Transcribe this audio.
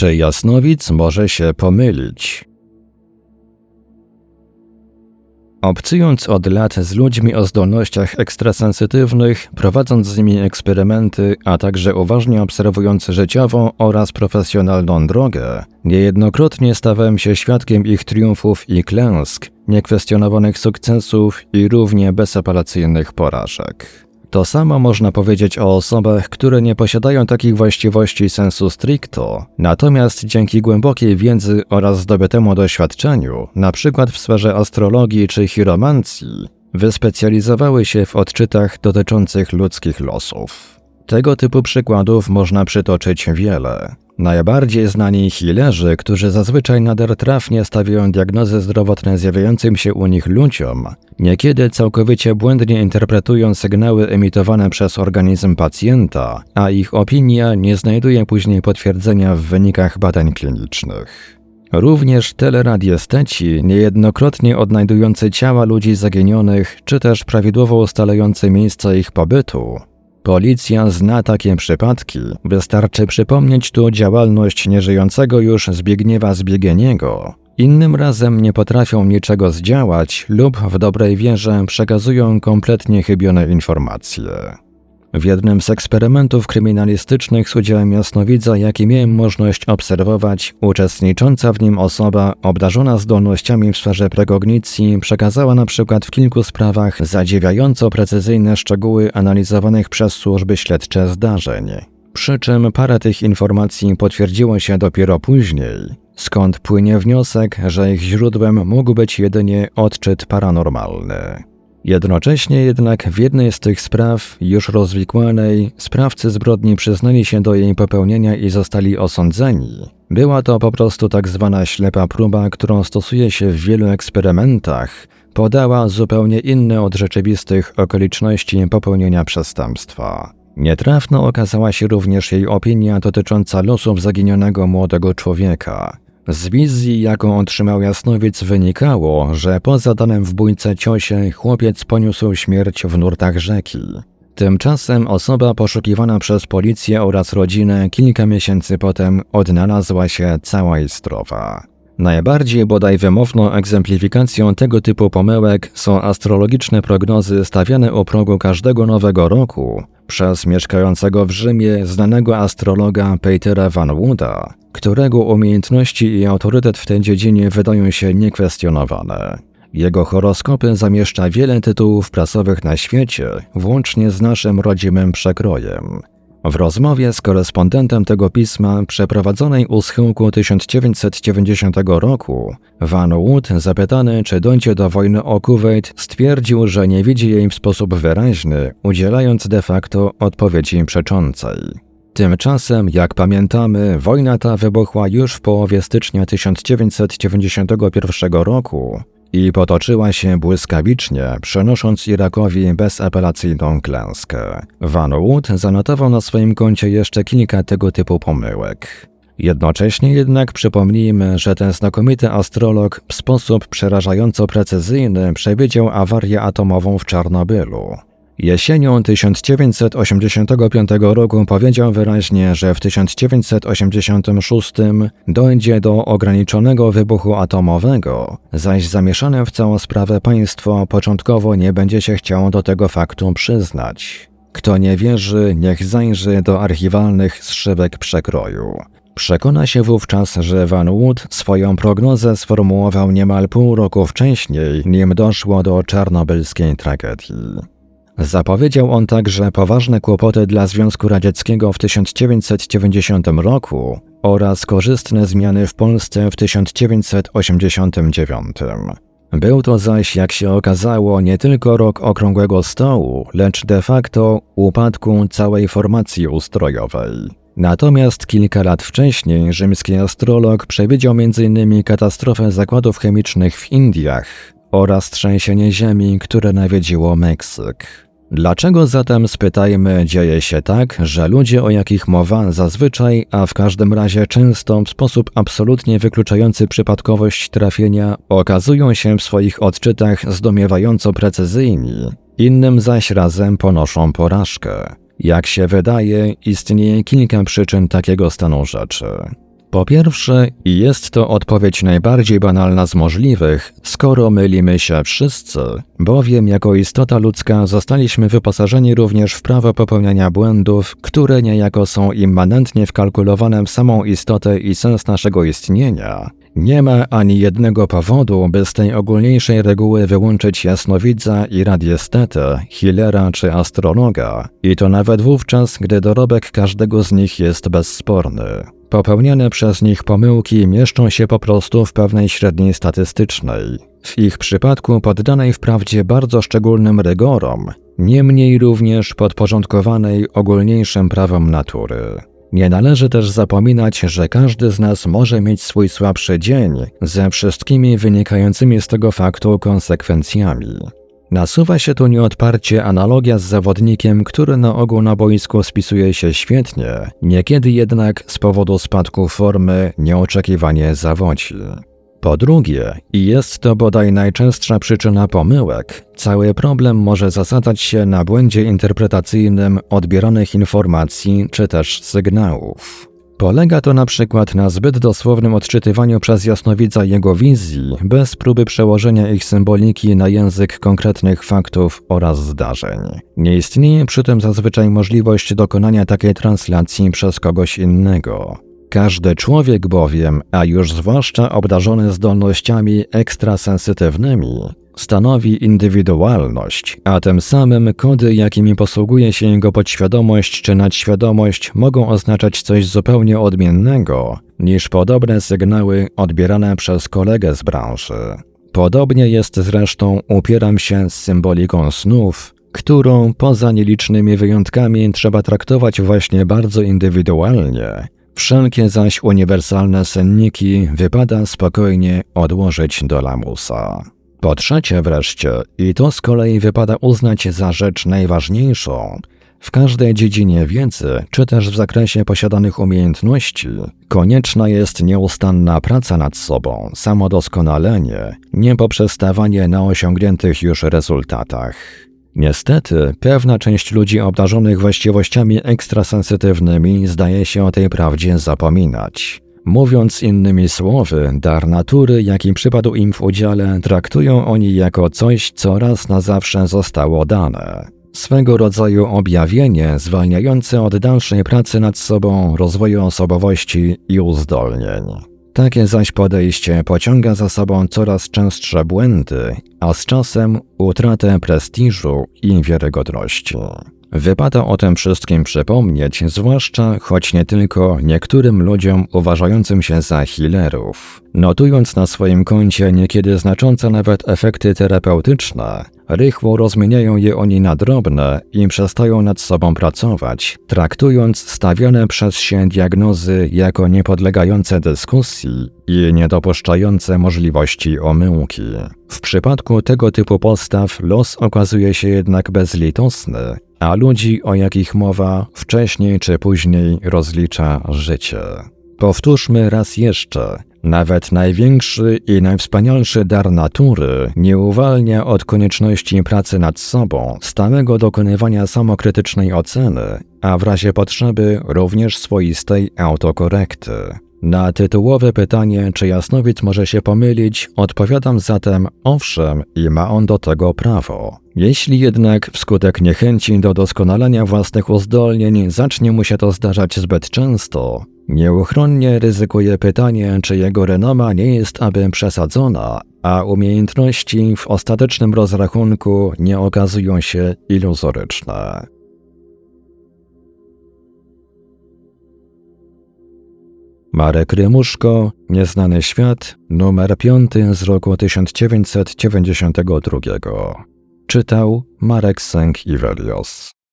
Czy jasnowic może się pomylić? Obcując od lat z ludźmi o zdolnościach ekstrasensytywnych, prowadząc z nimi eksperymenty, a także uważnie obserwując życiową oraz profesjonalną drogę, niejednokrotnie stawałem się świadkiem ich triumfów i klęsk, niekwestionowanych sukcesów i równie bezapelacyjnych porażek. To samo można powiedzieć o osobach, które nie posiadają takich właściwości sensu stricto, natomiast dzięki głębokiej wiedzy oraz zdobytemu doświadczeniu, np. w sferze astrologii czy chiromancji, wyspecjalizowały się w odczytach dotyczących ludzkich losów. Tego typu przykładów można przytoczyć wiele. Najbardziej znani healerzy, którzy zazwyczaj nader trafnie stawiają diagnozy zdrowotne zjawiającym się u nich ludziom, niekiedy całkowicie błędnie interpretują sygnały emitowane przez organizm pacjenta, a ich opinia nie znajduje później potwierdzenia w wynikach badań klinicznych. Również teleradiesteci, niejednokrotnie odnajdujący ciała ludzi zaginionych, czy też prawidłowo ustalający miejsca ich pobytu, Policja zna takie przypadki. Wystarczy przypomnieć tu działalność nieżyjącego już Zbigniewa Zbiegieniego. Innym razem nie potrafią niczego zdziałać lub w dobrej wierze przekazują kompletnie chybione informacje. W jednym z eksperymentów kryminalistycznych z udziałem jasnowidza, jaki miałem możliwość obserwować, uczestnicząca w nim osoba obdarzona zdolnościami w sferze prekognicji przekazała na przykład w kilku sprawach zadziwiająco precyzyjne szczegóły analizowanych przez służby śledcze zdarzeń. Przy czym parę tych informacji potwierdziło się dopiero później, skąd płynie wniosek, że ich źródłem mógł być jedynie odczyt paranormalny. Jednocześnie jednak w jednej z tych spraw, już rozwikłanej, sprawcy zbrodni przyznali się do jej popełnienia i zostali osądzeni. Była to po prostu tak zwana ślepa próba, którą stosuje się w wielu eksperymentach, podała zupełnie inne od rzeczywistych okoliczności popełnienia przestępstwa. Nietrafną okazała się również jej opinia dotycząca losów zaginionego młodego człowieka. Z wizji, jaką otrzymał jasnowiec, wynikało, że po zadanym w bójce ciosie chłopiec poniósł śmierć w nurtach rzeki. Tymczasem osoba poszukiwana przez policję oraz rodzinę kilka miesięcy potem odnalazła się cała zdrowa. Najbardziej bodaj wymowną egzemplifikacją tego typu pomyłek są astrologiczne prognozy stawiane u progu każdego nowego roku przez mieszkającego w Rzymie znanego astrologa Petera Van Wooda, którego umiejętności i autorytet w tej dziedzinie wydają się niekwestionowane. Jego horoskopy zamieszcza wiele tytułów prasowych na świecie, włącznie z naszym rodzimym przekrojem. W rozmowie z korespondentem tego pisma przeprowadzonej u schyłku 1990 roku, Van Wood, zapytany czy dojdzie do wojny o Kuwait, stwierdził, że nie widzi jej w sposób wyraźny, udzielając de facto odpowiedzi przeczącej. Tymczasem, jak pamiętamy, wojna ta wybuchła już w połowie stycznia 1991 roku i potoczyła się błyskawicznie, przenosząc Irakowi bezapelacyjną klęskę. Van Wood zanotował na swoim koncie jeszcze kilka tego typu pomyłek. Jednocześnie jednak przypomnijmy, że ten znakomity astrolog w sposób przerażająco precyzyjny przewidział awarię atomową w Czarnobylu. Jesienią 1985 roku powiedział wyraźnie, że w 1986 dojdzie do ograniczonego wybuchu atomowego, zaś zamieszane w całą sprawę państwo początkowo nie będzie się chciało do tego faktu przyznać. Kto nie wierzy, niech zajrzy do archiwalnych zszywek przekroju. Przekona się wówczas, że Van Wood swoją prognozę sformułował niemal pół roku wcześniej, nim doszło do czarnobylskiej tragedii. Zapowiedział on także poważne kłopoty dla Związku Radzieckiego w 1990 roku oraz korzystne zmiany w Polsce w 1989. Był to zaś, jak się okazało, nie tylko rok okrągłego stołu, lecz de facto upadku całej formacji ustrojowej. Natomiast kilka lat wcześniej rzymski astrolog przewidział m.in. katastrofę zakładów chemicznych w Indiach oraz trzęsienie ziemi, które nawiedziło Meksyk. Dlaczego zatem, spytajmy, dzieje się tak, że ludzie, o jakich mowa zazwyczaj, a w każdym razie często w sposób absolutnie wykluczający przypadkowość trafienia, okazują się w swoich odczytach zdumiewająco precyzyjni, innym zaś razem ponoszą porażkę? Jak się wydaje, istnieje kilka przyczyn takiego stanu rzeczy. Po pierwsze, jest to odpowiedź najbardziej banalna z możliwych, skoro mylimy się wszyscy, bowiem jako istota ludzka zostaliśmy wyposażeni również w prawo popełniania błędów, które niejako są immanentnie wkalkulowane w samą istotę i sens naszego istnienia. Nie ma ani jednego powodu, by z tej ogólniejszej reguły wyłączyć jasnowidza i radiestetę, healera czy astrologa, i to nawet wówczas, gdy dorobek każdego z nich jest bezsporny. Popełniane przez nich pomyłki mieszczą się po prostu w pewnej średniej statystycznej. W ich przypadku poddanej wprawdzie bardzo szczególnym rygorom, niemniej również podporządkowanej ogólniejszym prawom natury. Nie należy też zapominać, że każdy z nas może mieć swój słabszy dzień ze wszystkimi wynikającymi z tego faktu konsekwencjami. Nasuwa się tu nieodparcie analogia z zawodnikiem, który na ogół na boisku spisuje się świetnie, niekiedy jednak z powodu spadku formy nieoczekiwanie zawodzi. Po drugie, i jest to bodaj najczęstsza przyczyna pomyłek, cały problem może zasadzać się na błędzie interpretacyjnym odbieranych informacji czy też sygnałów. Polega to na przykład na zbyt dosłownym odczytywaniu przez jasnowidza jego wizji, bez próby przełożenia ich symboliki na język konkretnych faktów oraz zdarzeń. Nie istnieje przy tym zazwyczaj możliwość dokonania takiej translacji przez kogoś innego. Każdy człowiek bowiem, a już zwłaszcza obdarzony zdolnościami ekstrasensytywnymi, stanowi indywidualność, a tym samym kody, jakimi posługuje się jego podświadomość czy nadświadomość, mogą oznaczać coś zupełnie odmiennego niż podobne sygnały odbierane przez kolegę z branży. Podobnie jest zresztą upieram się z symboliką snów, którą poza nielicznymi wyjątkami trzeba traktować właśnie bardzo indywidualnie. Wszelkie zaś uniwersalne senniki wypada spokojnie odłożyć do lamusa. Po trzecie wreszcie, i to z kolei wypada uznać za rzecz najważniejszą, w każdej dziedzinie wiedzy, czy też w zakresie posiadanych umiejętności, konieczna jest nieustanna praca nad sobą, samodoskonalenie, nie poprzestawanie na osiągniętych już rezultatach. Niestety, pewna część ludzi obdarzonych właściwościami ekstrasensytywnymi zdaje się o tej prawdzie zapominać. Mówiąc innymi słowy, dar natury, jaki przypadł im w udziale, traktują oni jako coś, co raz na zawsze zostało dane. Swego rodzaju objawienie zwalniające od dalszej pracy nad sobą, rozwoju osobowości i uzdolnień. Takie zaś podejście pociąga za sobą coraz częstsze błędy, a z czasem utratę prestiżu i wiarygodności. Wypada o tym wszystkim przypomnieć, zwłaszcza, choć nie tylko niektórym ludziom uważającym się za healerów. Notując na swoim koncie niekiedy znaczące nawet efekty terapeutyczne, rychło rozmieniają je oni na drobne i przestają nad sobą pracować, traktując stawiane przez się diagnozy jako niepodlegające dyskusji i niedopuszczające możliwości omyłki. W przypadku tego typu postaw los okazuje się jednak bezlitosny a ludzi, o jakich mowa, wcześniej czy później rozlicza życie. Powtórzmy raz jeszcze, nawet największy i najwspanialszy dar natury nie uwalnia od konieczności pracy nad sobą, stałego dokonywania samokrytycznej oceny, a w razie potrzeby również swoistej autokorekty. Na tytułowe pytanie, czy jasnowic może się pomylić, odpowiadam zatem owszem i ma on do tego prawo. Jeśli jednak wskutek niechęci do doskonalenia własnych uzdolnień zacznie mu się to zdarzać zbyt często, nieuchronnie ryzykuje pytanie, czy jego renoma nie jest aby przesadzona, a umiejętności w ostatecznym rozrachunku nie okazują się iluzoryczne. Marek Rymuszko, Nieznany świat, numer 5 z roku 1992. Czytał Marek Sęk-Iwelios.